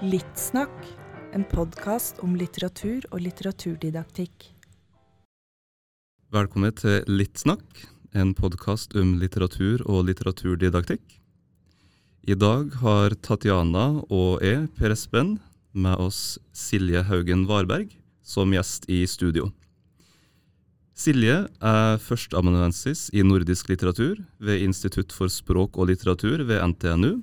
Littsnakk, en podkast om litteratur og litteraturdidaktikk. Velkommen til Littsnakk, en podkast om litteratur og litteraturdidaktikk. I dag har Tatjana og jeg, Per Espen, med oss Silje Haugen Varberg som gjest i studio. Silje er førsteamanuensis i nordisk litteratur ved Institutt for språk og litteratur ved NTNU.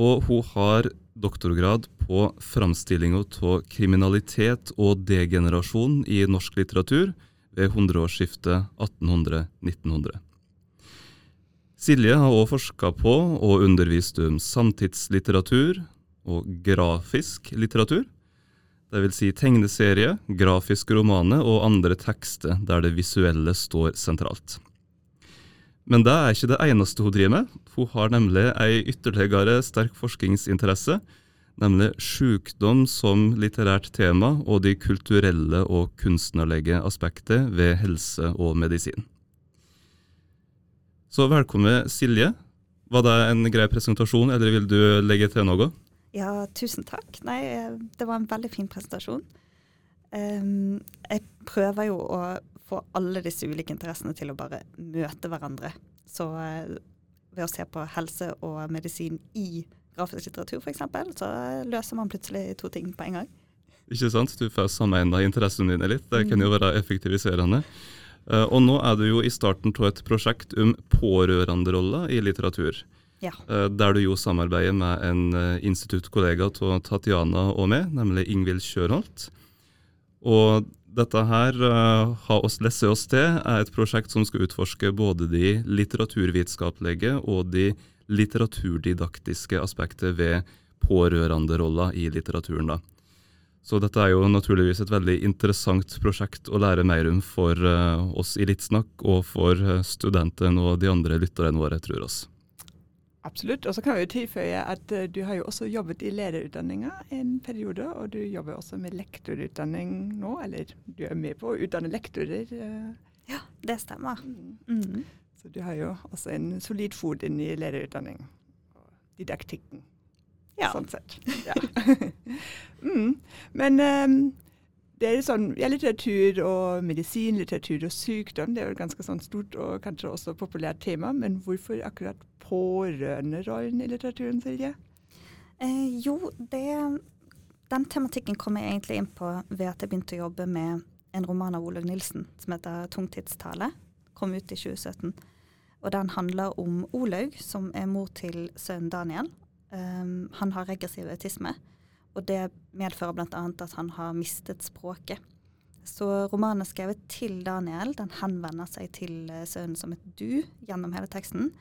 Og hun har doktorgrad på framstillinga av kriminalitet og degenerasjon i norsk litteratur ved hundreårsskiftet 1800-1900. Silje har også forska på og undervist om samtidslitteratur og grafisk litteratur. Dvs. Si tegneserie, grafiske romaner og andre tekster der det visuelle står sentralt. Men det er ikke det eneste hun driver med. Hun har nemlig ei ytterligere sterk forskningsinteresse, nemlig sykdom som litterært tema og de kulturelle og kunstnerlige aspekter ved helse og medisin. Så velkommen, Silje. Var det en grei presentasjon, eller vil du legge til noe? Ja, tusen takk. Nei, det var en veldig fin presentasjon. Um, jeg prøver jo å få alle disse ulike interessene til å bare møte hverandre. Så eh, ved å se på helse og medisin i grafisk litteratur f.eks., så løser man plutselig to ting på en gang. Ikke sant? Du får sammenligna interessene dine litt. Det kan jo være effektiviserende. Uh, og nå er du jo i starten av et prosjekt om pårørenderolla i litteratur. Ja. Uh, der du jo samarbeider med en uh, instituttkollega av Tatjana og meg, nemlig Ingvild Kjørholt. Og dette her har oss lesse oss til er et prosjekt som skal utforske både de litteraturvitenskapelige og de litteraturdidaktiske aspekter ved pårørenderolla i litteraturen. da. Så dette er jo naturligvis et veldig interessant prosjekt å lære mer om for uh, oss i Littsnakk og for uh, studentene og de andre lytterne våre, tror oss. Absolutt. Og så kan vi jo tilføye at uh, du har jo også jobbet i lederutdanninga en periode, og du jobber også med lektorutdanning nå, eller du er med på å utdanne lektorer. Ja, det stemmer. Mm. Mm. Så du har jo også en solid fot inn i lederutdanning og didaktikken. Ja. Sånn sett. Ja. mm. Men um, det er sånn, ja, litteratur og medisin, litteratur og sykdom, det er jo et ganske sånn stort og kanskje også populært tema. Men hvorfor akkurat pårørenderollen i litteraturen, Silje? Eh, jo, det, den tematikken kom jeg egentlig inn på ved at jeg begynte å jobbe med en roman av Olaug Nilsen som heter 'Tungtidstale'. Kom ut i 2017. Og den handler om Olaug, som er mor til sønnen Daniel. Um, han har regressiv autisme. Og det medfører bl.a. at han har mistet språket. Så romanen er skrevet til Daniel. Den henvender seg til eh, sønnen som et du gjennom hele teksten.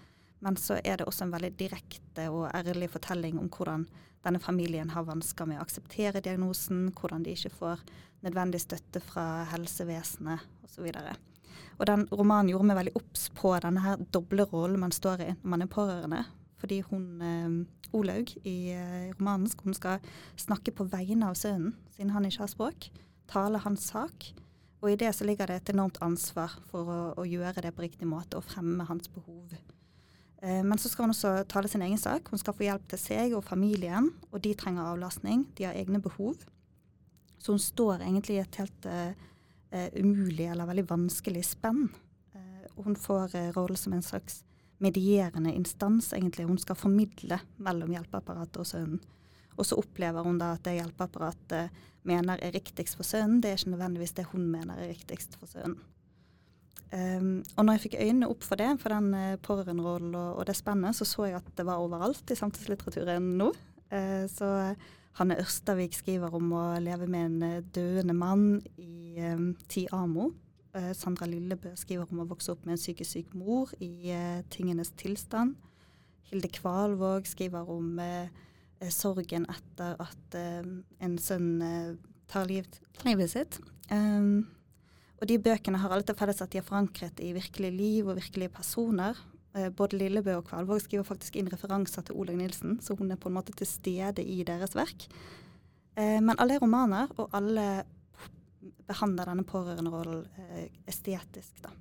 Men så er det også en veldig direkte og ærlig fortelling om hvordan denne familien har vansker med å akseptere diagnosen, hvordan de ikke får nødvendig støtte fra helsevesenet osv. Og den romanen gjorde meg veldig obs på denne her doble rollen man står i når man er pårørende. Fordi hun, eh, Olaug, i eh, romanen hun skal snakke på vegne av sønnen, siden han ikke har språk. Tale hans sak. Og i det så ligger det et enormt ansvar for å, å gjøre det på riktig måte og fremme hans behov. Eh, men så skal hun også tale sin egen sak. Hun skal få hjelp til seg og familien, og de trenger avlastning. De har egne behov. Så hun står egentlig i et helt eh, umulig eller veldig vanskelig spenn. Eh, hun får rollen som en slags medierende instans, egentlig. Hun skal formidle mellom hjelpeapparatet og sønnen. Og så opplever hun da at det hjelpeapparatet mener er riktigst for sønnen, det er ikke nødvendigvis det hun mener er riktigst for sønnen. Um, og når jeg fikk øynene opp for det, for den uh, pårørenderollen og, og, det spennet, så så jeg at det var overalt i samtidslitteraturen nå. Uh, så Hanne Ørstavik skriver om å leve med en døende mann i um, Ti Amo. Uh, Sandra Lillebø skriver om å vokse opp med en psykisk syk mor i uh, tingenes tilstand. Hilde Kvalvåg skriver om sorgen etter at en sønn tar liv, livet sitt. Um, og de bøkene har alle til felles at de er forankret i virkelige liv og virkelige personer. Uh, både Lillebø og Kvalvåg skriver faktisk inn referanser til Olaug Nilsen, så hun er på en måte til stede i deres verk. Uh, men alle er romaner, og alle behandler denne pårørenderollen eh, estetisk. da.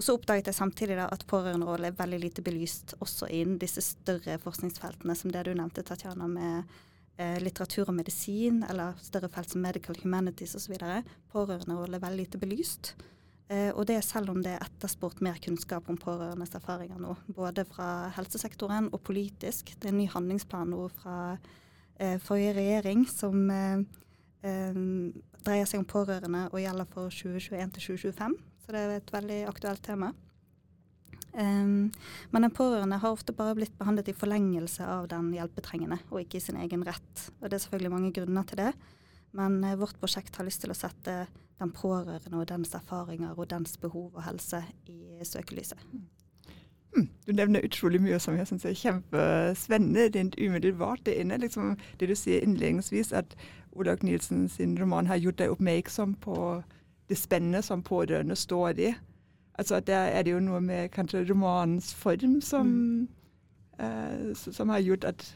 Og Så oppdaget jeg samtidig da at pårørenderollen er veldig lite belyst også innen disse større forskningsfeltene, som det du nevnte, Tatjana, med eh, litteratur og medisin, eller større felt som medical humanities osv. Pårørenderollen er veldig lite belyst. Eh, og det er selv om det er etterspurt mer kunnskap om pårørendes erfaringer nå, både fra helsesektoren og politisk. Det er en ny handlingsplan nå fra eh, forrige regjering som eh, eh, dreier seg om pårørende og gjelder for 2021 til 2025. Så det er et veldig aktuelt tema. Um, men den pårørende har ofte bare blitt behandlet i forlengelse av den hjelpetrengende, og ikke i sin egen rett. Og Det er selvfølgelig mange grunner til det, men uh, vårt prosjekt har lyst til å sette den pårørende og dens erfaringer og dens behov og helse i søkelyset. Mm, du nevner utrolig mye som jeg syns er kjempespennende rent umiddelbart. Det ene liksom det du sier innledningsvis, at Olaug Nielsen sin roman har gjort deg oppmerksom på det spennet som pårørende står i. Altså Der er det jo noe med kanskje romanens form som, mm. eh, som har gjort at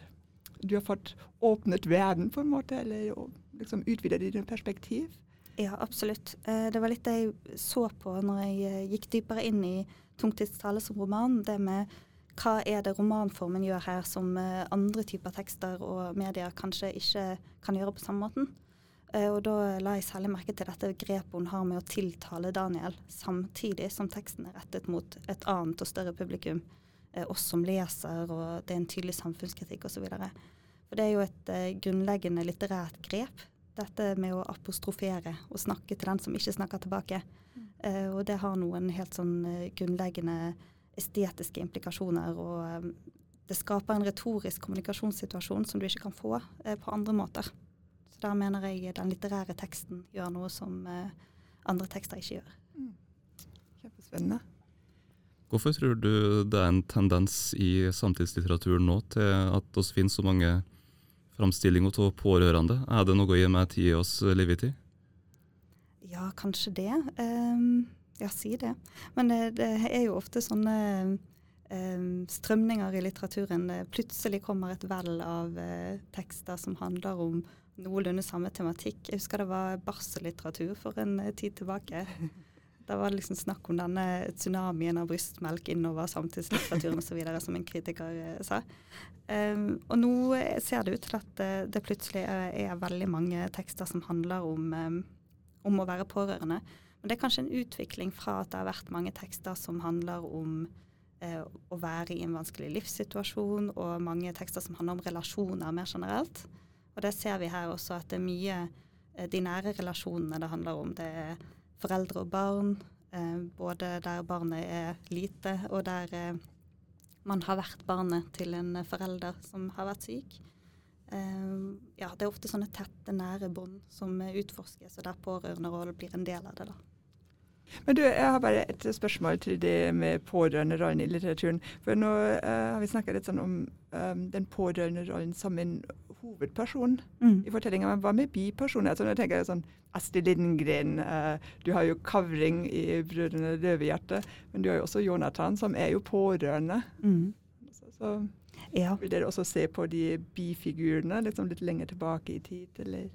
du har fått åpnet verden, på en måte, eller liksom utvidet dine perspektiv. Ja, absolutt. Eh, det var litt det jeg så på når jeg eh, gikk dypere inn i Tungtidstale som roman. Det med hva er det romanformen gjør her som eh, andre typer tekster og medier kanskje ikke kan gjøre på samme måten. Eh, og da la jeg særlig merke til dette grepet hun har med å tiltale Daniel, samtidig som teksten er rettet mot et annet og større publikum, eh, oss som leser, og det er en tydelig samfunnskritikk osv. For det er jo et grunnleggende litterært grep, dette med å apostrofere og snakke til den som ikke snakker tilbake. Mm. og det har noen helt sånn grunnleggende estetiske implikasjoner. og um, det skaper en retorisk kommunikasjonssituasjon som du ikke kan få eh, på andre måter. Så Der mener jeg den litterære teksten gjør noe som eh, andre tekster ikke gjør. Mm. Kjempespennende. Hvorfor tror du det er en tendens i samtidslitteraturen nå til at oss finner så mange framstillinger av pårørende? Er det noe i med tid oss lever i? Ja, kanskje det. Um, ja, si det. Men det, det er jo ofte sånne eh, strømninger i litteraturen. Plutselig kommer et vell av eh, tekster som handler om noenlunde samme tematikk. Jeg husker det var barsellitteratur for en eh, tid tilbake. Da var det liksom snakk om denne tsunamien av brystmelk innover samtidslitteraturen osv., som en kritiker eh, sa. Um, og nå ser det ut til at det, det plutselig er, er, veldig mange tekster som handler om, um, om å være pårørende. Men det er kanskje en utvikling fra at det har vært mange tekster som handler om eh, å være i en vanskelig livssituasjon, og mange tekster som handler om relasjoner mer generelt. Og det ser vi her også, at det er mye eh, de nære relasjonene det handler om. Det er foreldre og barn, eh, både der barnet er lite, og der eh, man har vært barnet til en forelder som har vært syk. Uh, ja, det er ofte sånne tette, nære bånd som utforskes, og der pårørenderollen blir en del av det. da. Men du, jeg har bare et spørsmål til det med pårørenderollen i litteraturen. For nå uh, har vi snakka litt sånn om um, den pårørenderollen som en hovedperson mm. i fortellinga. Men hva med bipersoner? Altså, nå tenker jeg sånn Astrid Lindgren, uh, du har jo Kavring i 'Brødrene Løvehjerte', men du har jo også Jonathan, som er jo pårørende. Mm. Så, så ja. vil dere også se på de bifigurene liksom litt lenger tilbake i tid, eller?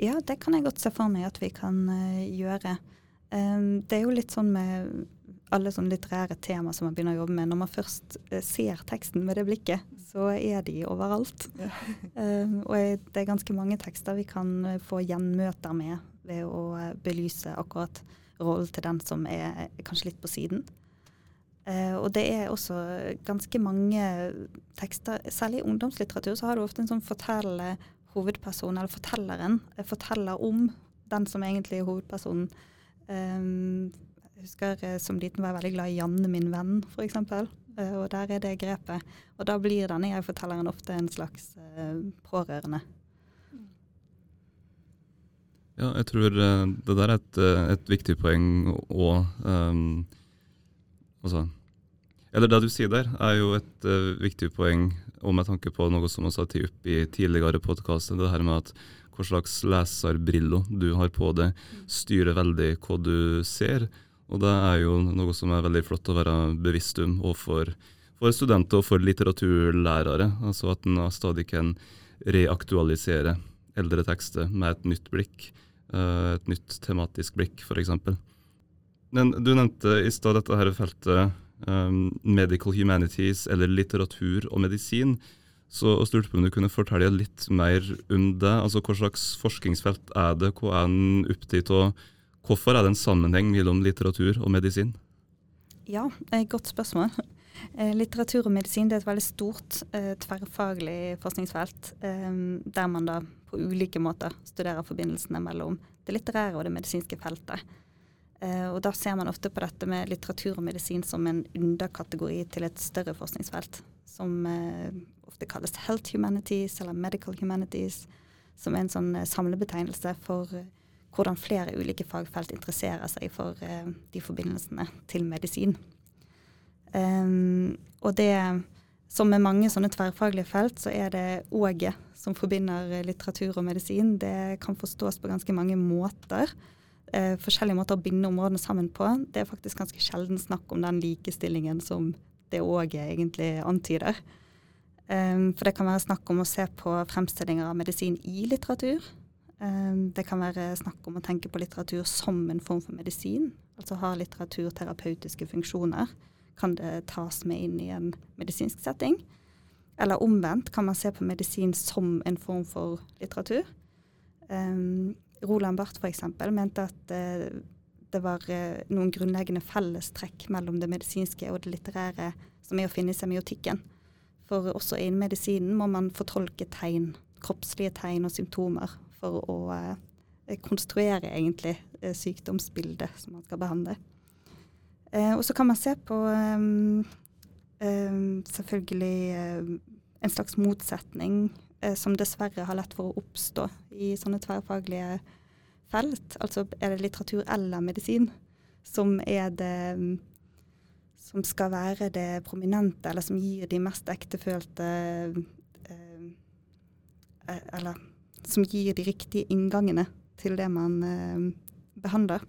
Ja, det kan jeg godt se for meg at vi kan uh, gjøre. Um, det er jo litt sånn med alle sånne litterære tema som man begynner å jobbe med. Når man først uh, ser teksten med det blikket, så er de overalt. Ja. um, og det er ganske mange tekster vi kan uh, få gjenmøter med ved å uh, belyse akkurat rollen til den som er kanskje litt på siden. og det er også ganske mange tekster, særlig i ungdomslitteratur, så har du ofte en sånn fortellende hovedperson, eller fortelleren, forteller om den som egentlig er hovedpersonen. Jeg husker uh, som liten var jeg veldig glad i 'Janne min venn', f.eks. Uh, eh, og der er det grepet. Og da blir denne jeg-fortelleren ofte en slags pårørende. Ja, jeg tror det der er et, et viktig poeng òg. Um, altså Eller det du sier der, er jo et uh, viktig poeng, og med tanke på noe som vi har tatt opp i tidligere podkaster, det her med at hva slags leserbriller du har på deg, styrer veldig hva du ser. Og det er jo noe som er veldig flott å være bevisst om, overfor for, studenter og for litteraturlærere. Altså at en stadig kan reaktualisere eldre tekster med et nytt blikk. Uh, et nytt tematisk blikk, f.eks. Men du nevnte i stad dette her feltet um, medical humanities, eller litteratur og medisin. Så jeg lurte på om du kunne fortelle litt mer om det. Altså Hva slags forskningsfelt er det, hva er en opptatt av? Hvorfor er det en sammenheng mellom litteratur og medisin? Ja, godt spørsmål. Eh, litteratur og medisin er et veldig stort eh, tverrfaglig forskningsfelt, eh, der man da på ulike måter studerer forbindelsene mellom det litterære og det medisinske feltet. Eh, og Da ser man ofte på dette med litteratur og medisin som en underkategori til et større forskningsfelt, som eh, ofte kalles health humanities eller medical humanities, som er en sånn eh, samlebetegnelse for hvordan flere ulike fagfelt interesserer seg for de forbindelsene til medisin. Og det, som med mange sånne tverrfaglige felt, så er det åget som forbinder litteratur og medisin. Det kan forstås på ganske mange måter eh, forskjellige måter å binde områdene sammen på. Det er faktisk ganske sjelden snakk om den likestillingen som det òg egentlig antyder. Um, for det kan være snakk om å se på fremstillinger av medisin i litteratur. Um, det kan være snakk om å tenke på litteratur som en form for medisin. Altså har litteratur terapeutiske funksjoner? Kan det tas med inn i en medisinsk setting? Eller omvendt, kan man se på medisin som en form for litteratur? Um, Roland Barth f.eks. mente at eh, det var eh, noen grunnleggende fellestrekk mellom det medisinske og det litterære som er å finne i semiotikken. For også innen medisinen må man fortolke tegn, kroppslige tegn og symptomer for å eh, konstruere egentlig sykdomsbildet som man skal behandle. Eh, og så kan man se på selvfølgelig en slags motsetning som dessverre har lett for å oppstå i sånne tverrfaglige felt. Altså er det litteratur eller medisin som er det som skal være det prominente, eller som gir de mest ektefølte eh, eh, Eller som gir de riktige inngangene til det man eh, behandler.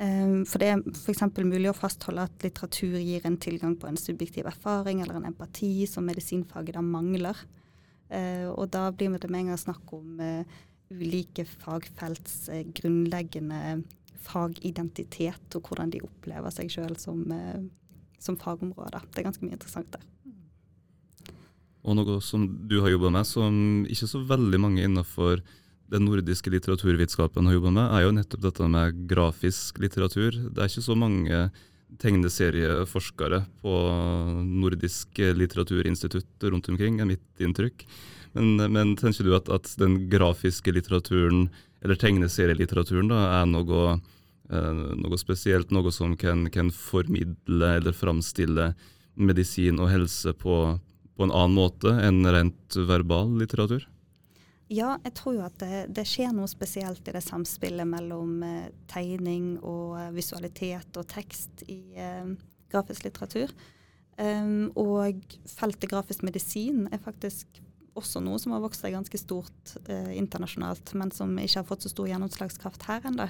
For det er f.eks. mulig å fastholde at litteratur gir en tilgang på en subjektiv erfaring eller en empati som medisinfaget da mangler. Eh, og da blir det med en gang snakk om eh, ulike fagfelts eh, grunnleggende fagidentitet, og hvordan de opplever seg sjøl som, som fagområder. Det er ganske mye interessant der. Og noe som du har jobba med, som ikke så veldig mange innenfor den nordiske litteraturvitenskapen har jobba med, er jo nettopp dette med grafisk litteratur. Det er ikke så mange tegneserieforskere på Nordisk litteraturinstitutt rundt omkring, er mitt inntrykk. Men, men tenker du at, at, den grafiske litteraturen, eller tegneserielitteraturen, da, er noe, eh, noe spesielt? Noe som kan, kan, formidle eller framstille medisin og helse på, på en annen måte enn rent verbal litteratur? Ja, jeg tror jo at det, det, skjer noe spesielt i det samspillet mellom eh, tegning og eh, visualitet og tekst i eh, grafisk litteratur. Um, og feltet grafisk medisin er faktisk også noe som har vokst seg ganske stort eh, internasjonalt, men som ikke har fått så stor gjennomslagskraft her ennå.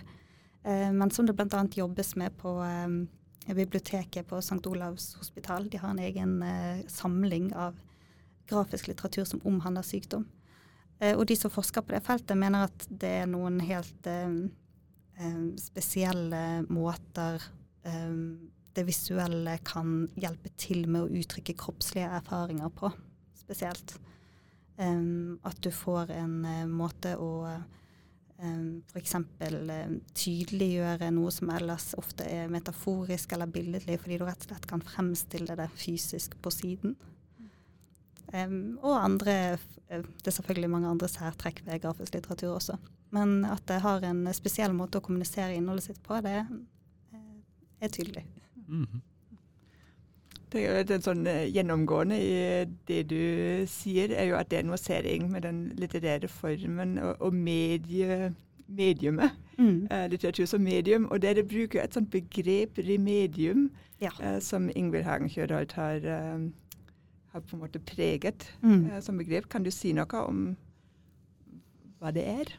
Eh, men som det bl.a. jobbes med på eh, biblioteket på St. Olavs hospital. De har en egen samling av grafisk litteratur som omhandler sykdom. Eh, og de som forsker på det feltet, mener at det er noen helt eh, eh, spesielle måter det visuelle kan hjelpe til med å uttrykke kroppslige erfaringer på, spesielt. at du får en måte å f.eks. Tydeliggjøre noe som ellers ofte er metaforisk eller billedlig, fordi du rett og slett kan fremstille det fysisk på siden. Um, og andre eh, Det er selvfølgelig mange andre særtrekk ved grafisk litteratur også. Men at det har en spesiell måte å kommunisere innholdet sitt på, det eh, er tydelig. Mm -hmm. Det er jo et sånn uh, gjennomgående i det du sier, er jo at det er noe sering med den litterære formen og, og medie, mediumet. Mm. Litteratur som medium. Og dere bruker et sånt begrep, remedium, ja. som Ingvild Hagen Kjørholt har har på en måte preget mm. eh, som begrep. Kan du si noe om hva det er?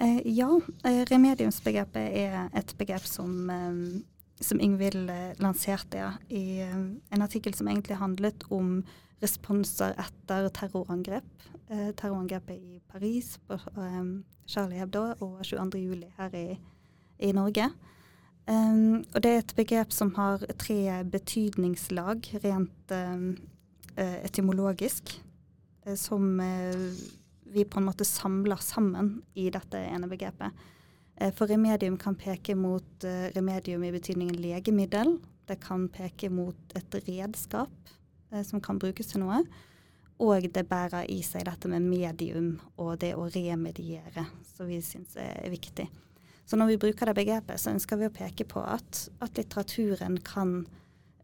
Eh, ja, eh, remediumsbegrepet er et begrep som, eh, som Ingvild lanserte i en artikkel som egentlig handlet om responser etter terrorangrep. Terrorangrepet i Paris på Charlie Hebdo og 22. juli her i, i Norge. Um, og det er et begrep som har tre betydningslag rent um, etymologisk, uh, som uh, vi på en måte samler sammen i dette ene begrepet. For remedium kan peke mot remedium i betydningen legemiddel. Det kan peke mot et redskap som kan brukes til noe. Og det bærer i seg dette med medium og det å remediere, som vi syns er viktig. Så når vi bruker det begrepet, så ønsker vi å peke på at, at litteraturen kan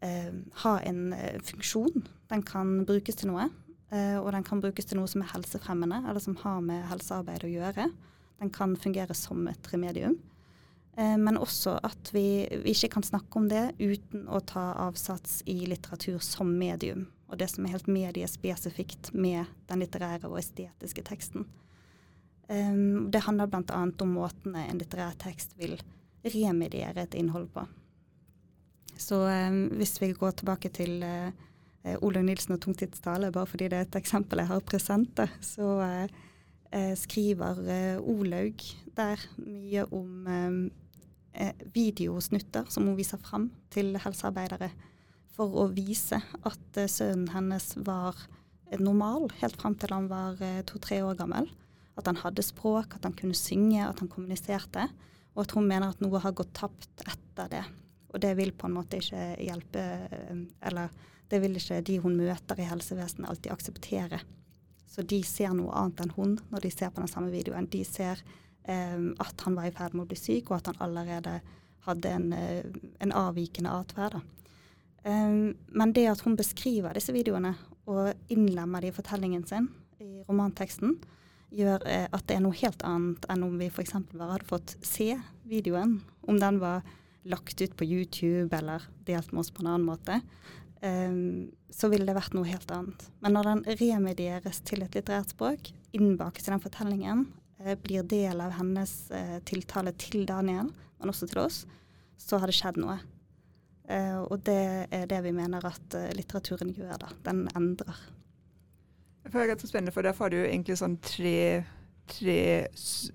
eh, ha en eh, funksjon. Den kan brukes til noe. Eh, og den kan brukes til noe som er helsefremmende, eller som har med helsearbeid å gjøre. Den kan fungere som et remedium. Eh, men også at vi, vi, ikke kan snakke om det uten å ta avsats i litteratur som medium. Og det som er helt mediespesifikt med den litterære og estetiske teksten. Um, det handler bl.a. om måtene en litterær tekst vil remediere et innhold på. Så um, hvis vi går tilbake til uh, Olaug Nilsen og tungtidstale, bare fordi det er et eksempel jeg har present, så uh, skriver Olaug der mye om videosnutter som hun viser fram til helsearbeidere, for å vise at sønnen hennes var normal helt fram til han var to-tre år gammel at han hadde språk, at han kunne synge, at han kommuniserte. Og at hun mener at noe har gått tapt etter det. Og det vil på en måte ikke hjelpe eh, Eller det vil ikke de hun møter i helsevesenet alltid akseptere. Så de ser noe annet enn hun når de ser på den samme videoen. De ser um, at han var i ferd med å bli syk, og at han allerede hadde en, uh, en avvikende atferd. Um, men det at hun beskriver disse videoene og innlemmer de i fortellingen sin i romanteksten, gjør eh, at det er noe helt annet enn om vi f.eks. bare hadde fått se videoen. Om den var lagt ut på YouTube eller delt med oss på en annen måte. Um, så ville det vært noe helt annet. Men når den remedieres til et litterært språk, innbakes i den fortellingen, uh, blir del av hennes uh, tiltale til Daniel, men også til oss, så har det skjedd noe. Uh, og det er det vi mener at litteraturen gjør, da. Den endrer. Jeg føler Det er så spennende, for derfor har du egentlig sånn tre, tre,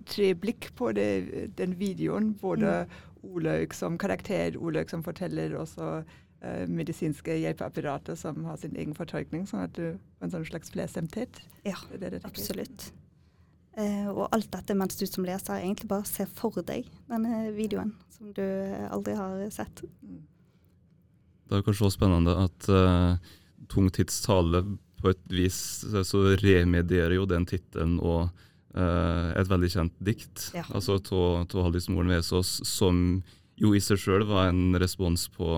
tre blikk på det, den videoen. Både mm. Olaug som karakter, Olaug som forteller, og så uh, medisinske hjelpeapparatet som har sin egen fortolkning. Sånn at du får en sånn slags flerstemthet. Ja, det det absolutt. Uh, og alt dette mens du som leser egentlig bare ser for deg denne videoen som du aldri har sett. Mm. Det er kanskje også spennende at uh, Tungtidstale på et vis så remedierer jo den tittelen og et veldig kjent dikt, ja. altså av Haldis Moren Vesaas, som jo i seg sjøl var en respons på,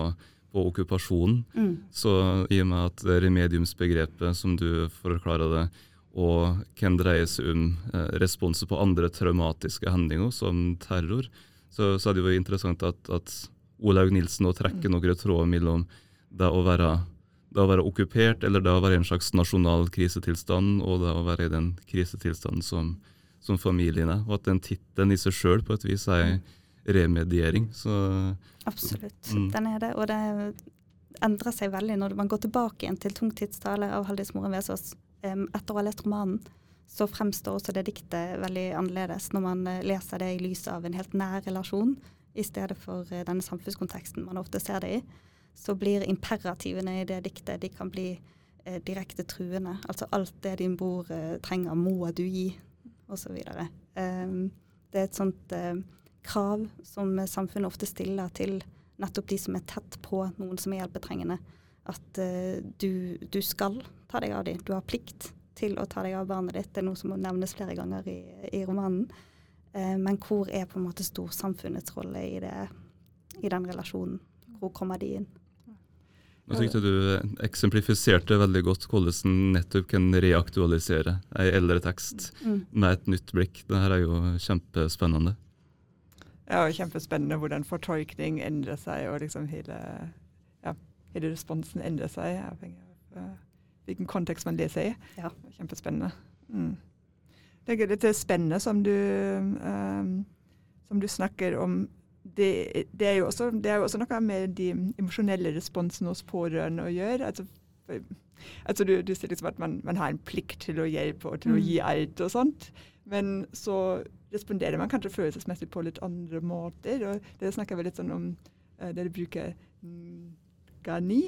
på okkupasjonen. Mm. Så i og med at remediumsbegrepet, som du forklarer det, og kan dreie seg om eh, responser på andre traumatiske hendinger, som terror, så, så er det jo interessant at, at Olaug Nilsen nå trekker mm. noen tråder mellom det å være det å være okkupert, eller det å være i en slags nasjonal krisetilstand, og det å være i den krisetilstanden som, som familien er. Og at den tittelen i seg sjøl på et vis er mm. remediering. Så, Absolutt, mm. den er det. Og det endrer seg veldig når man går tilbake igjen til tungtidstale av Haldis Moren Vesaas etter å ha lest romanen. Så fremstår også det diktet veldig annerledes når man eh, leser det i lys av en helt nær relasjon, i stedet for eh, denne samfunnskonteksten man ofte ser det i så blir imperativene i det diktet de kan bli eh, direkte truende. Altså alt det din bror eh, trenger, må du gi, osv. Um, ehm, det er et sånt eh, krav som samfunnet ofte stiller til nettopp de som er tett på noen som er hjelpetrengende. At eh, du, du, skal ta deg av dem. Du har plikt til å ta deg av barnet ditt. Det er noe som må nevnes flere ganger i, i romanen. Eh, men hvor er på en måte storsamfunnets rolle i, det, i den relasjonen? Hvor kommer de inn? Jeg syntes du eksemplifiserte veldig godt hvordan en nettopp kan reaktualisere en eldre tekst mm. med et nytt blikk. Dette er jo kjempespennende. Ja, og kjempespennende hvordan fortolkning endrer seg, og liksom hele, ja, hele responsen endrer seg, avhengig av uh, hvilken kontekst man leser i. Ja. Kjempespennende. Mm. er litt spennende som du, um, som du snakker om. Det, det, er også, det, er jo også, noe med de emosjonelle responsene hos pårørende å gjøre. Altså, altså du, du, sier liksom at man, man, har en plikt til å hjelpe og til å gi mm. alt og sånt. Men så responderer man kanskje følelsesmessig på litt andre måter. og Det snakker vi litt sånn om uh, Dere bruker Gani,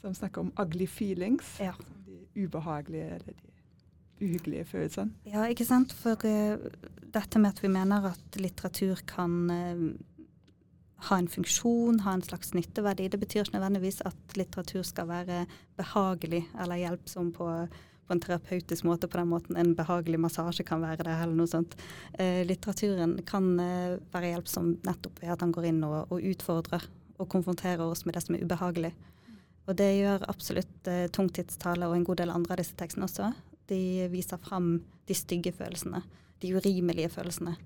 som snakker om ugly feelings. Ja. De ubehagelige eller de uhyggelige følelsene. Ja, ikke sant. For uh, dette med at vi mener at litteratur kan uh, ha en funksjon, ha en slags nytteverdi, det betyr ikke nødvendigvis at litteratur skal være behagelig eller hjelpsom på, på en terapeutisk måte, på den måten en behagelig massasje kan være det, eller noe sånt. Eh, litteraturen kan være hjelpsom nettopp ved at han går inn og, og utfordrer og konfronterer oss med det som er ubehagelig. Og det gjør absolutt eh, tungtidstale og en god del andre av disse tekstene også. De viser fram de stygge følelsene, de urimelige følelsene.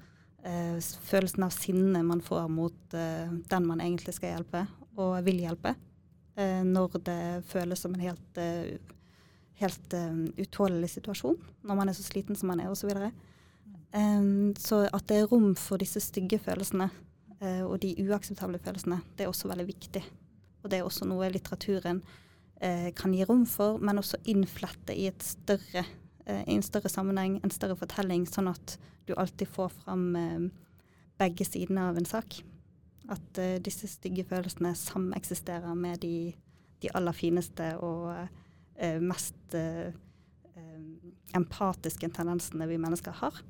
Eh, følelsen av sinne man får mot eh, den man egentlig skal hjelpe, og vil hjelpe. Eh, når det føles som en helt, eh, helt uh, utålelig situasjon, når man er så sliten som man er, osv. Um, så at det er rom for disse stygge følelsene og de uakseptable følelsene, det er også veldig viktig. Og det er også noe litteraturen eh, kan gi rom for, men også innflette i, et større, eh, i en større sammenheng, en større fortelling, sånn at du alltid får fram eh, begge sidene av en sak. At eh, disse stygge følelsene sameksisterer med de, de aller fineste og mest empatiske tendensene vi mennesker har.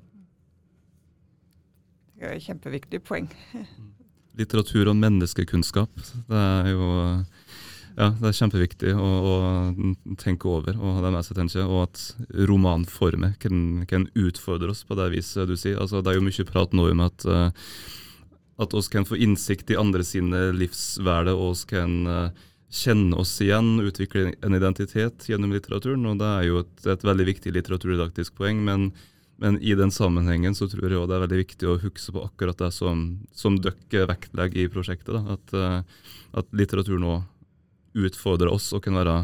Det er et kjempeviktig poeng. litteratur og menneskekunnskap. Det er jo ja, det er kjempeviktig å, å tenke over og ha det med seg, tenker jeg. Og at romanformer kan, kan, utfordre oss på det viset du sier. Altså, det er jo mye prat nå om at, uh, at oss kan få innsikt i andre sine livsverder, og oss kan uh, kjenne oss igjen, utvikle en identitet gjennom litteraturen. Og det er jo et, et veldig viktig litteraturdidaktisk poeng. men men i den sammenhengen så tror jeg det er veldig viktig å huske på akkurat det som, som dere vektlegger i prosjektet. Da. At, uh, at litteratur nå utfordrer oss og kunne være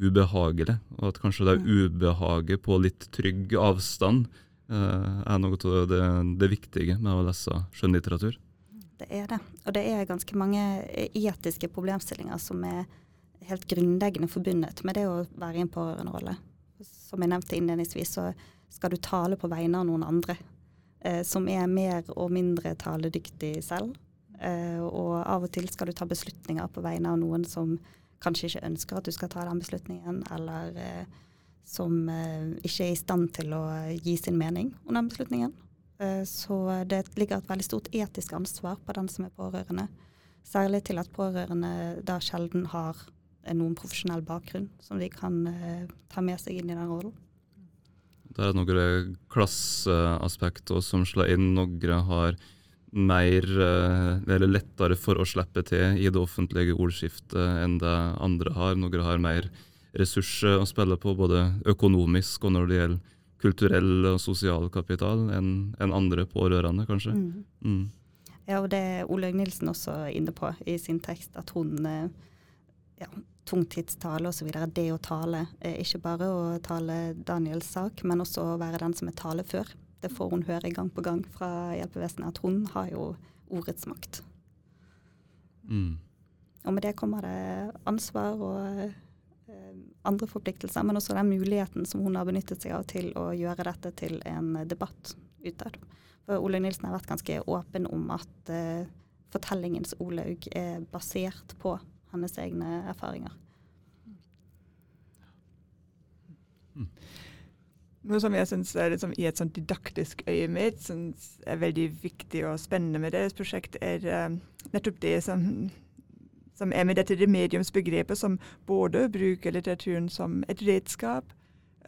ubehagelig. Og at kanskje det ubehaget på litt trygg avstand uh, er noe av det, det, viktige med å lese skjønnlitteratur. Det er det. Og det er ganske mange etiske problemstillinger som er helt grunnleggende forbundet med det å være i en pårørenderolle. Som jeg nevnte innledningsvis, så skal du tale på vegne av noen andre eh, som er mer og mindre taledyktig selv. Eh, og av og til skal du ta beslutninger på vegne av noen som kanskje ikke ønsker at du skal ta den beslutningen, eller eh, som eh, ikke er i stand til å gi sin mening om den beslutningen. Eh, så det ligger et veldig stort etisk ansvar på den som er pårørende. Særlig til at pårørende da sjelden har noen profesjonell bakgrunn som de kan eh, ta med seg inn i den rollen. Det er noen klasseaspekter som slår inn. Noen har mer, eh, eller lettere for å slippe til i det offentlige ordskiftet enn det andre har. Noen har mer ressurser å spille på, både økonomisk og når det gjelder kulturell og sosial kapital, enn en andre pårørende, kanskje. Mm. Mm. Ja, og det er Olaug Nilsen også inne på i sin tekst, at hun eh, ja, tungtidstale osv. Det å tale, ikke bare å tale Daniels sak, men også å være den som er talefør. Det får hun høre gang på gang fra hjelpevesenet, at hun har jo ordets makt. Mm. Og med det kommer det ansvar og eh, andre forpliktelser, men også den muligheten som hun har benyttet seg av til å gjøre dette til en debatt utad. For Ole Nilsen har vært ganske åpen om at eh, fortellingens Olaug er basert på hennes egne erfaringer. Mm. Noe som jeg syns er liksom, i et sånt didaktisk øyemed er veldig viktig og spennende med deres prosjekt, er uh, nettopp det som, som, er med dette det mediumsbegrepet, som både bruker litteraturen som et redskap,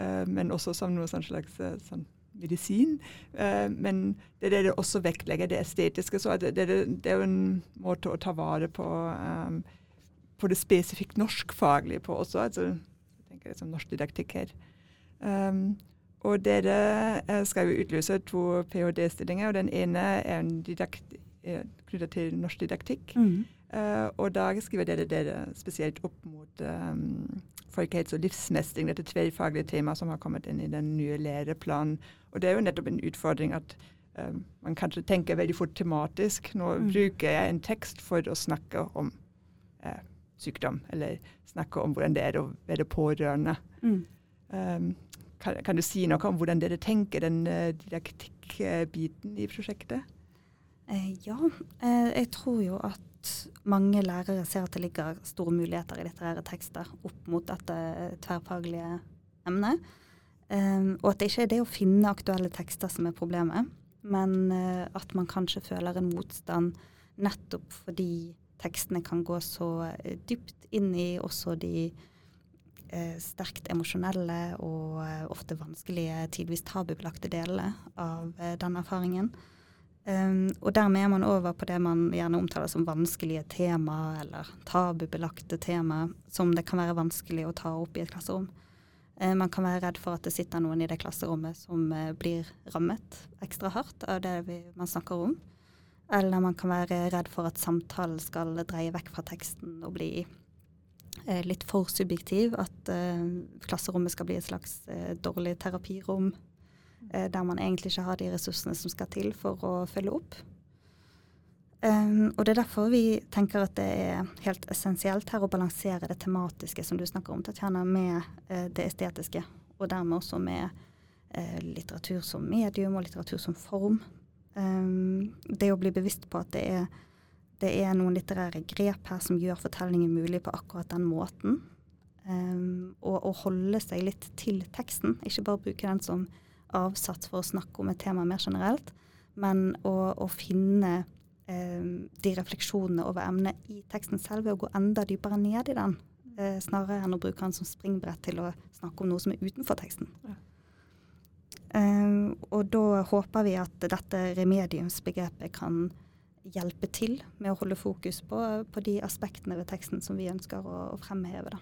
uh, men også som noe sånn slags uh, sånn medisin. men det er det det også vektlegger, det estetiske. Så det, det, det, er jo en måte å ta vare på um, på det spesifikt norskfaglige på også. altså jeg tenker det som norsk didaktikk her. Um, og dere skal jo utlyse to ph.d.-stillinger. og Den ene er en didakt, knyttet knytta til norsk didaktikk. Mm. Uh, og da skriver dere dere spesielt opp mot um, folkehelse og livsmestring, dette tverrfaglige temaet som har kommet inn i den nye læreplanen. Og det er jo nettopp en utfordring at um, man kanskje tenker veldig fort tematisk. Nå Mm. bruker jeg en tekst for å snakke om uh, sykdom, eller snakke om hvordan det er å være pårørende. Mm. Um, kan, kan, du si noe om hvordan dere tenker den uh, didaktikkbiten i prosjektet? Eh, ja, eh, jeg tror jo at mange lærere ser at det ligger store muligheter i litterære tekster opp mot dette tverrfaglige emnet. Eh, og at det ikke er det å finne aktuelle tekster som er problemet, men eh, at man kanskje føler en motstand nettopp fordi tekstene kan gå så eh, dypt inn i også de eh, sterkt emosjonelle og eh, ofte vanskelige, tidvis tabubelagte delene av eh, den erfaringen. Um, og dermed er man over på det man gjerne omtaler som vanskelige tema, eller tabubelagte tema, som det kan være vanskelig å ta opp i et klasserom. Uh, man kan være redd for at det sitter noen i det klasserommet som uh, blir rammet ekstra hardt av det vi, man snakker om. Eller man kan være redd for at samtalen skal dreie vekk fra teksten og bli eh, litt for subjektiv. At eh, klasserommet skal bli et slags eh, dårlig terapirom eh, der man egentlig ikke har de ressursene som skal til for å følge opp. Um, og Det er derfor vi tenker at det er helt essensielt her å balansere det tematiske som du snakker om, Tatjana, med eh, det estetiske. Og dermed også med eh, litteratur som medium og litteratur som form. Um, det å bli bevisst på at det er, det er noen litterære grep her som gjør fortellingen mulig på akkurat den måten. Um, og å holde seg litt til teksten, ikke bare bruke den som avsatt for å snakke om et tema mer generelt, men å, å finne um, de refleksjonene over emnet i teksten selv ved å gå enda dypere ned i den, uh, snarere enn å bruke den som springbrett til å snakke om noe som er utenfor teksten. Ja. Um, og da håper vi at dette remediumsbegrepet kan hjelpe til med å holde fokus på, på de aspektene ved teksten som vi ønsker å, å fremheve. Da.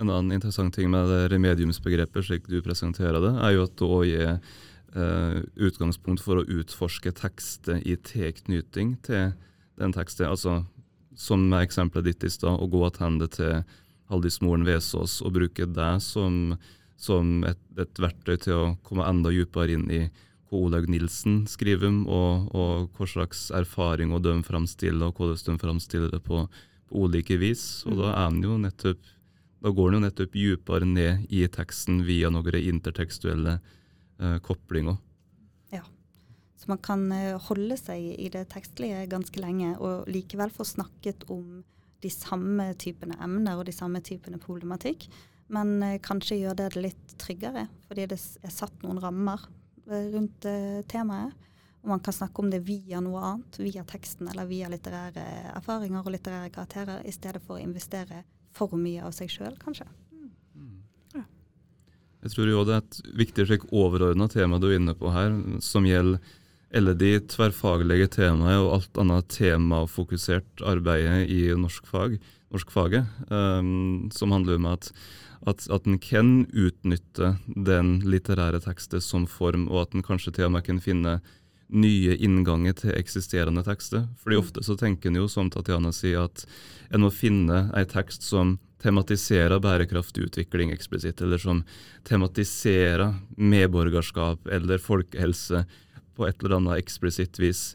En annen interessant ting med remediumsbegrepet, slik du presenterer det, er jo at det òg gir eh, utgangspunkt for å utforske tekster i tilknytning til den teksten. Altså, som med eksempelet ditt i stad, å gå tilbake til Haldis Moren Vesaas og bruke det som, som et, et, verktøy til å komme enda dypere inn i hva Olaug Nilsen skriver om, og, og hva slags erfaring de framstiller, og hvordan de framstiller det på, på ulike vis. Og da er jo nettopp da går en jo nettopp dypere ned i teksten via noen intertekstuelle eh, koblinger. Ja. Så man kan eh, holde seg i det tekstlige ganske lenge, og likevel få snakket om de samme typene emner og de samme typene problematikk, men eh, kanskje gjør det litt tryggere, fordi det er satt noen rammer rundt eh, temaet. Og man kan snakke om det via noe annet, via teksten eller via litterære erfaringer og litterære karakterer, i stedet for å investere for mye av seg sjøl, kanskje. Jeg tror jo det er et viktig slik overordna tema du er inne på her, som gjelder alle de tverrfaglige temaene og alt annet temafokusert arbeidet i norskfag, norskfaget, um, som handler om at, at, at en kan utnytte den litterære tekstet som form, og at en kanskje til og med kan finne nye innganger til eksisterende tekster. Fordi ofte så tenker en jo, som Tatjana sier, at en må finne ei tekst som tematiserer bærekraftig utvikling eksplisitt, eller som tematiserer medborgerskap eller folkehelse på et eller annet eksplisitt vis.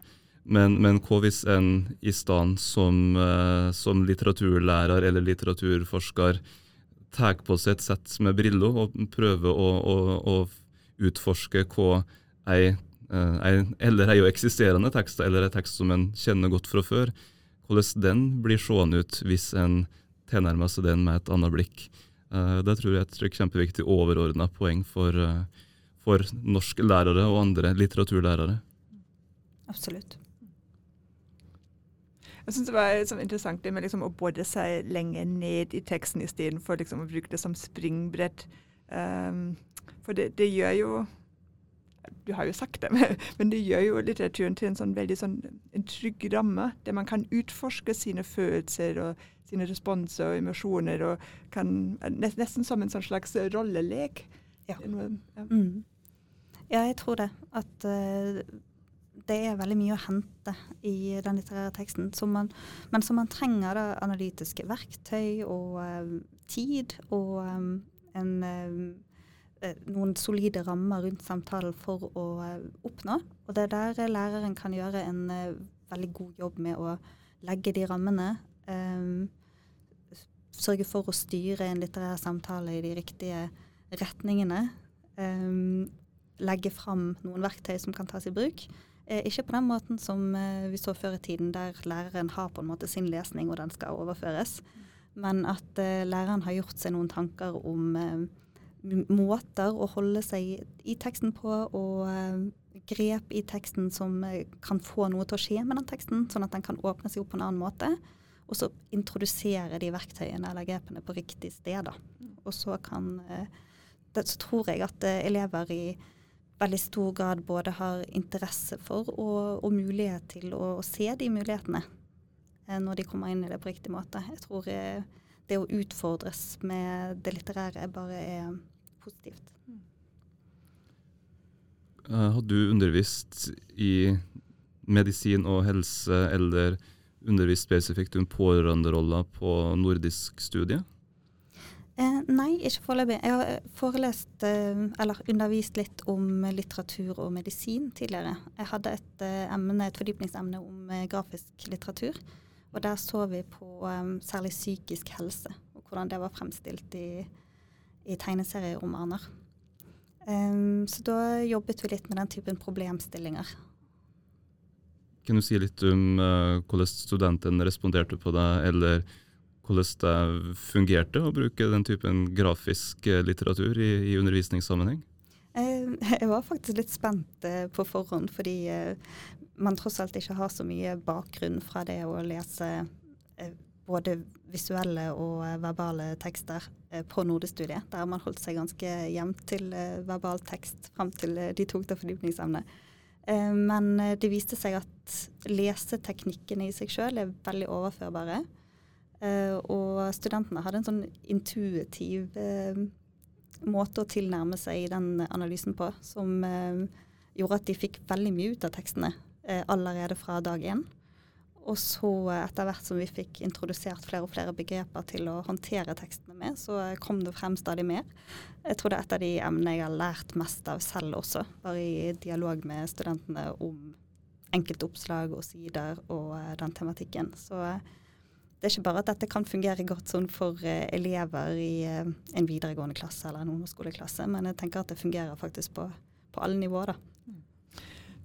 Men, men hva hvis en i stedet som, uh, som litteraturlærer eller litteraturforsker tar på seg et sett med briller og prøver å, å, å utforske hva ei ei, eller ei eksisterende tekst, eller en tekst som en kjenner godt fra før. Hvordan den blir seende ut hvis en tilnærmer seg den med et annet blikk. Uh, det tror jeg er et kjempeviktig overordna poeng for, for norske lærere og andre litteraturlærere. Absolutt. Jeg syns det var sånn interessant det med liksom å bore seg lenger ned i teksten istedenfor liksom å bruke det som springbrett. Um, for det, det, gjør jo Du har jo sagt det, men det gjør jo litteraturen til en sånn veldig sånn en trygg ramme, der man kan utforske sine følelser og sine responser og emosjoner, og kan Nesten som en sånn slags rollelek. Ja. Ja. Mm. Ja, jeg tror det. At uh, det er veldig mye å hente i den litterære teksten, som man, men som man trenger da, analytiske verktøy og uh, tid og um, en, uh, noen solide rammer rundt samtalen for å oppnå. Og det er der læreren kan gjøre en veldig god jobb med å legge de rammene. Um, sørge for å styre en litterær samtale i de riktige retningene. eh, legge fram noen verktøy som kan tas i bruk. Eh, ikke på den måten som eh, vi så før i tiden, der læreren har på en måte sin lesning, og den skal overføres. Men at eh, læreren har gjort seg noen tanker om måter å holde seg i teksten på, og grep i teksten som kan få noe til å skje med den teksten, sånn at den kan åpne seg opp på en annen måte. Og så introdusere de verktøyene eller grepene på riktig sted. Da. Og så kan det, Så tror jeg at elever i veldig stor grad både har interesse for og, og mulighet til å, å se de mulighetene eh, når de kommer inn i det på riktig måte. Jeg tror eh, det å utfordres med det litterære bare er positivt. Eh, Har du undervist i medisin og helse, eller undervist spesifikt om pårørenderoller på nordisk studie? Eh, nei, ikke foreløpig. Jeg har eh, forelest eh, eller undervist litt om litteratur og medisin tidligere. Jeg hadde et, eh, emne, et fordypningsemne om eh, grafisk litteratur. Og der så vi på eh, særlig psykisk helse, og hvordan det var fremstilt i, i tegneserieromaner. Eh, så da jobbet vi litt med den typen problemstillinger. Kan du si litt om eh, hvordan studenten responderte på det, eller hvordan det fungerte å bruke den typen grafisk eh, litteratur i, i undervisningssammenheng? Eh, Jeg var faktisk litt spent eh, på forhånd, fordi man tross alt ikke har så mye bakgrunn fra det å lese både visuelle og verbale tekster på Nordestudiet. Der man holdt seg ganske jevnt til verbal tekst fram til de tok det fordypningsemnet. Men det viste seg at leseteknikkene i seg sjøl er veldig overførbare. Eh, Og studentene hadde en sånn intuitiv eh, måte å tilnærme seg den analysen på, som eh, gjorde at de fikk veldig mye ut av tekstene allerede fra dag én. Og så etter hvert som vi fikk introdusert flere og flere begreper til å håndtere tekstene med, så kom det frem stadig mer. Jeg tror det er et av de emnene jeg har lært mest av selv også, bare i dialog med studentene om enkeltoppslag og sider og den tematikken. Så det er ikke bare at dette kan fungere godt sånn for uh, elever i uh, en videregående klasse eller en ungdomsskoleklasse, men jeg tenker at det fungerer faktisk på, på alle nivåer. da.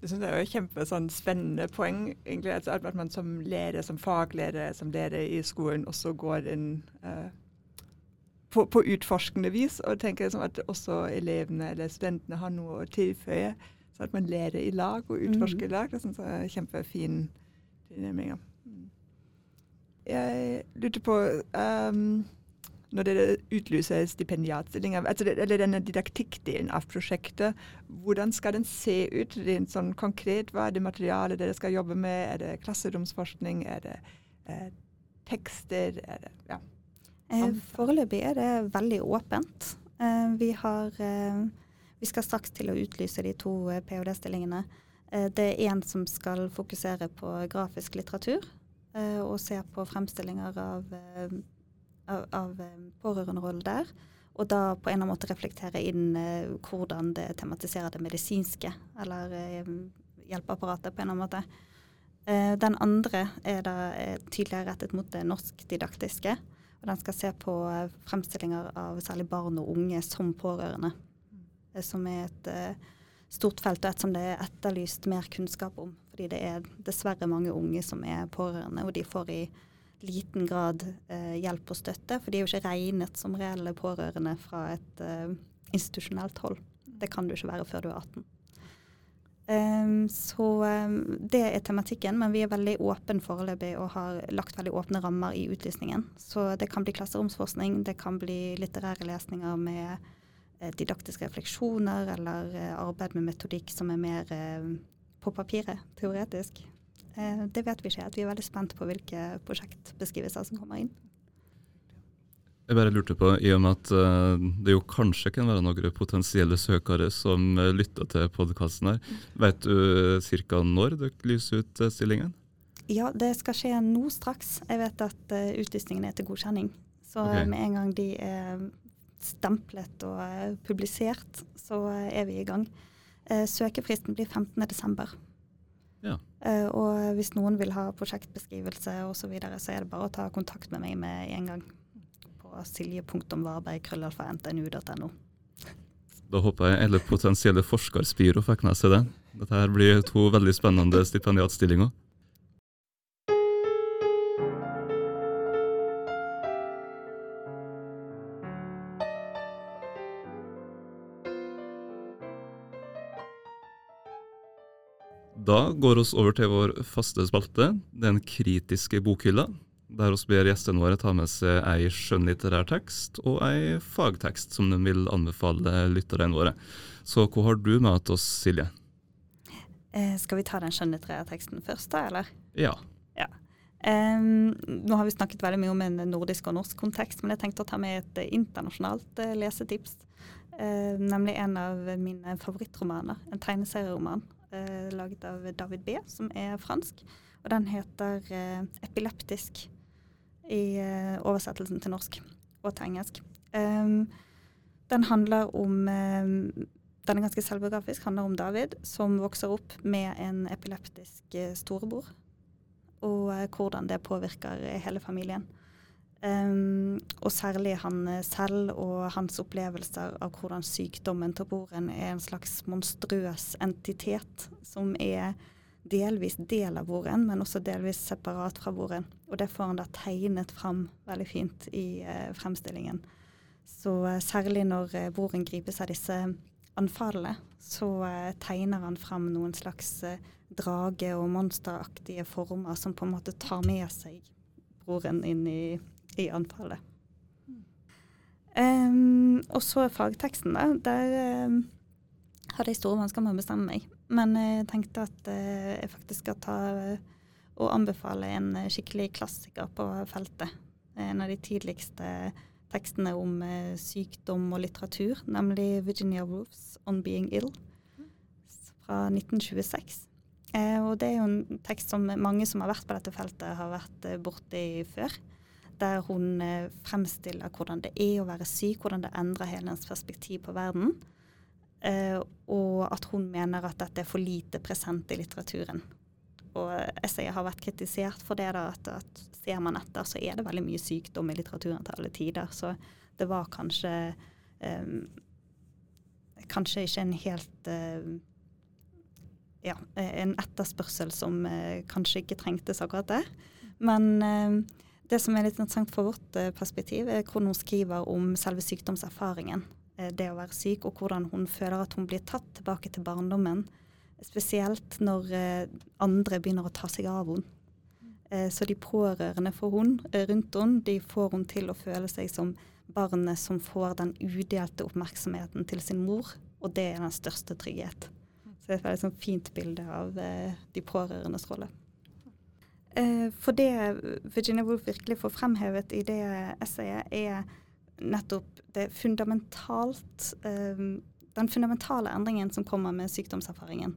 Det synes jeg er et kjempespennende sånn, poeng. egentlig, altså At man som lærer, som fagleder, som lærer i skolen også går inn uh, på, på utforskende vis. Og tenker liksom at også elevene eller studentene har noe å tilføye. Så at man lærer i lag og utforsker i lag. Det synes jeg er kjempefin tilnærming. Jeg lurte på um, når dere utlyser stipendiatstillinger, altså det, eller denne didaktikkdelen av prosjektet, hvordan skal den se ut rent sånn konkret? Hva er det materialet dere skal jobbe med? Er det klasseromsforskning? Er det eh, tekster? Er det, ja. Eh, Foreløpig er det veldig åpent. Eh, vi, har, eh, vi skal straks til å utlyse de to ph.d.-stillingene. Eh, det er én som skal fokusere på grafisk litteratur, og se på fremstillinger av, eh, av, av eh, pårørenderollen der. Og da på en eller annen måte reflektere inn eh, hvordan det tematiserer det medisinske, eller eh, hjelpeapparatet på en eller annen måte. Eh, den andre er da eh, tydeligere rettet mot det norskdidaktiske. Og den skal se på eh, fremstillinger av særlig barn og unge som pårørende. eh, Som er et eh, stort felt, og et som det er etterlyst mer kunnskap om. Fordi det er dessverre mange unge som er pårørende, og de får i liten grad eh, hjelp og støtte. For de er jo ikke regnet som reelle pårørende fra et eh, institusjonelt hold. Det kan du ikke være før du er 18. Um, så um, det er tematikken, men vi er veldig åpne foreløpig og har lagt veldig åpne rammer i utlysningen. Så det kan bli klasseromsforskning, det kan bli litterære lesninger med eh, didaktiske refleksjoner eller eh, arbeid med metodikk som er mer eh, på papiret, teoretisk. Eh, det vet vi ikke helt. Vi er veldig spent på hvilke prosjektbeskrivelser som kommer inn. Jeg bare lurte på, i og med at uh, det jo kanskje kan være noen potensielle søkere som uh, lytter til podkasten her, vet du ca. når dere lyser ut stillingen? Ja, det skal skje nå straks. Jeg vet at utlysningen er til godkjenning. Så okay. med en gang de er stemplet og publisert, så er vi i gang. Uh, søkefristen blir 15.12. Ja. Uh, og hvis noen vil ha prosjektbeskrivelse osv., så, videre, så er det bare å ta kontakt med meg med en gang på silje.varberg.krøllalfa.ntnu.no. Da håper jeg alle potensielle forskerspiro fikk med seg det. Dette her blir to veldig spennende stipendiatstillinger. Da går vi over til vår faste spalte, Den kritiske bokhylla, der vi ber gjestene våre ta med seg ei skjønnlitterær tekst og ei fagtekst som de vil anbefale lytterne våre. Så hva har du med til oss, Silje? Eh, skal vi ta den skjønnlitterære teksten først, da, eller? Ja. Um, nå har vi snakket veldig mye om en nordisk og norsk kontekst, men jeg tenkte å ta med et internasjonalt uh, lesetips. Uh, nemlig en av mine favorittromaner. En tegneserieroman laget av David B., som er fransk. Og den heter eh, 'Epileptisk' i eh, oversettelsen til norsk og til engelsk. Um, den handler om eh, Den er ganske selvbiografisk. Handler om David som vokser opp med en epileptisk eh, storebror og eh, hvordan det påvirker eh, hele familien. Um, og særlig han eh, selv og hans opplevelser av hvordan sykdommen til broren er en slags monstrøs entitet som er delvis del av broren, men også delvis separat fra broren. Og det får han da tegnet fram veldig fint i uh, fremstillingen. Så uh, særlig når uh, broren gripes av disse anfallene, så tegner han fram noen slags drage- og monsteraktige former som på en måte tar med seg broren inn i, i. Um, og så fagteksten, da. Der um, hadde jeg store vansker med å bestemme meg. Men jeg tenkte at uh, jeg faktisk skal ta uh, og anbefale en skikkelig klassiker på feltet. En av de tidligste tekstene om uh, sykdom og litteratur, nemlig Virginia Woolfs 'On Being Ill' fra 1926. Eh, og det er jo en tekst som mange som har vært på dette feltet, har vært borti før. Der hun eh, fremstiller hvordan det er å være syk, hvordan det endrer hele ens perspektiv på verden. Eh, og at hun mener at dette er for lite present i litteraturen. Og essayet har vært kritisert for det, da, at, at ser man etter, så er det veldig mye sykdom i litteraturen til alle tider. Så det var kanskje eh, Kanskje ikke en helt eh, ja, en etterspørsel som eh, kanskje ikke trengtes akkurat der. Men eh, det som er litt interessant fra vårt eh, perspektiv, er hvordan hun skriver om selve sykdomserfaringen. Eh, det å være syk, og hvordan hun føler at hun blir tatt tilbake til barndommen. Spesielt når eh, andre begynner å ta seg av henne. Så de pårørende for hun, rundt henne, de får hun til å føle seg som barnet som får den udelte oppmerksomheten til sin mor, og det er den største trygghet. Så det er et veldig sånn fint bilde av de pårørendes rolle. Eh, for det Virginia Woolf virkelig får fremhevet i det essayet, er nettopp eh, Den fundamentale endringen som kommer med sykdomserfaringen.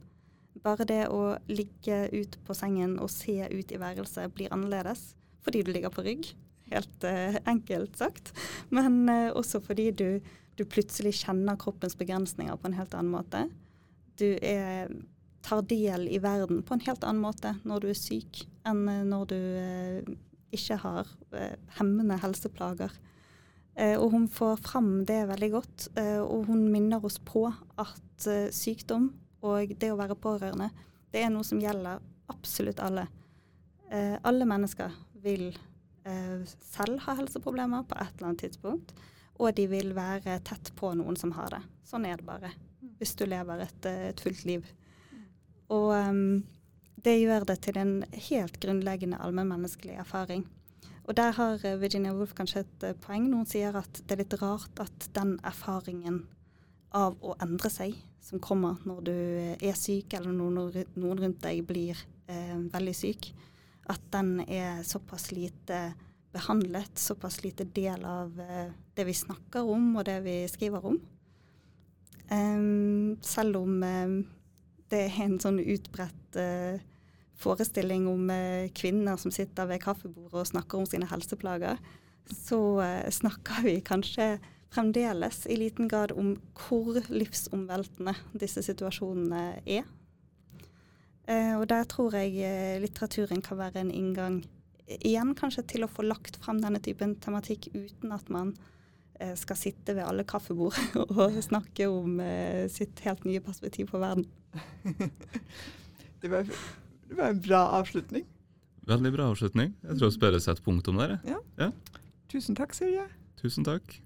Bare det å ligge ut på sengen og se ut i værelset blir annerledes fordi du ligger på rygg. Helt eh, enkelt sagt. Men også fordi du, du plutselig kjenner kroppens begrensninger på en helt annen måte. Du er, tar del i verden på en helt annen måte når du er syk, enn eh, når du eh, ikke har eh, hemmende helseplager. Og hun får fram det veldig godt, og hun minner oss på at sykdom og det å være pårørende, det er noe som gjelder absolutt alle. Alle mennesker vil selv ha helseproblemer på et eller annet tidspunkt, og de vil være tett på noen som har det. Sånn er det bare, hvis du lever et, et fullt liv. Og um, det gjør det til en helt grunnleggende allmennmenneskelig erfaring. Og der har eh, Virginia Woolf kanskje et eh, poeng når hun sier at det er litt rart at den erfaringen av å endre seg, som kommer når du eh, er syk, eller når noen, rundt deg blir eh, veldig syk, at den er såpass lite behandlet, såpass lite del av eh, det vi snakker om og det vi skriver om. Um, selv om um, det er en sånn utbredt uh, forestilling om uh, kvinner som sitter ved kaffebordet og snakker om sine helseplager, så uh, snakker vi kanskje fremdeles i liten grad om hvor livsomveltende disse situasjonene er. og der tror jeg litteraturen kan være en inngang igjen kanskje til å få lagt frem denne typen tematikk uten at man eh, skal sitte ved alle kaffebord og snakke om eh, sitt helt nye perspektiv på verden. det, var, det, var, en bra avslutning. Veldig bra avslutning. Jeg tror vi bare setter punktum der. Ja. ja. Tusen takk, Silje. Tusen takk.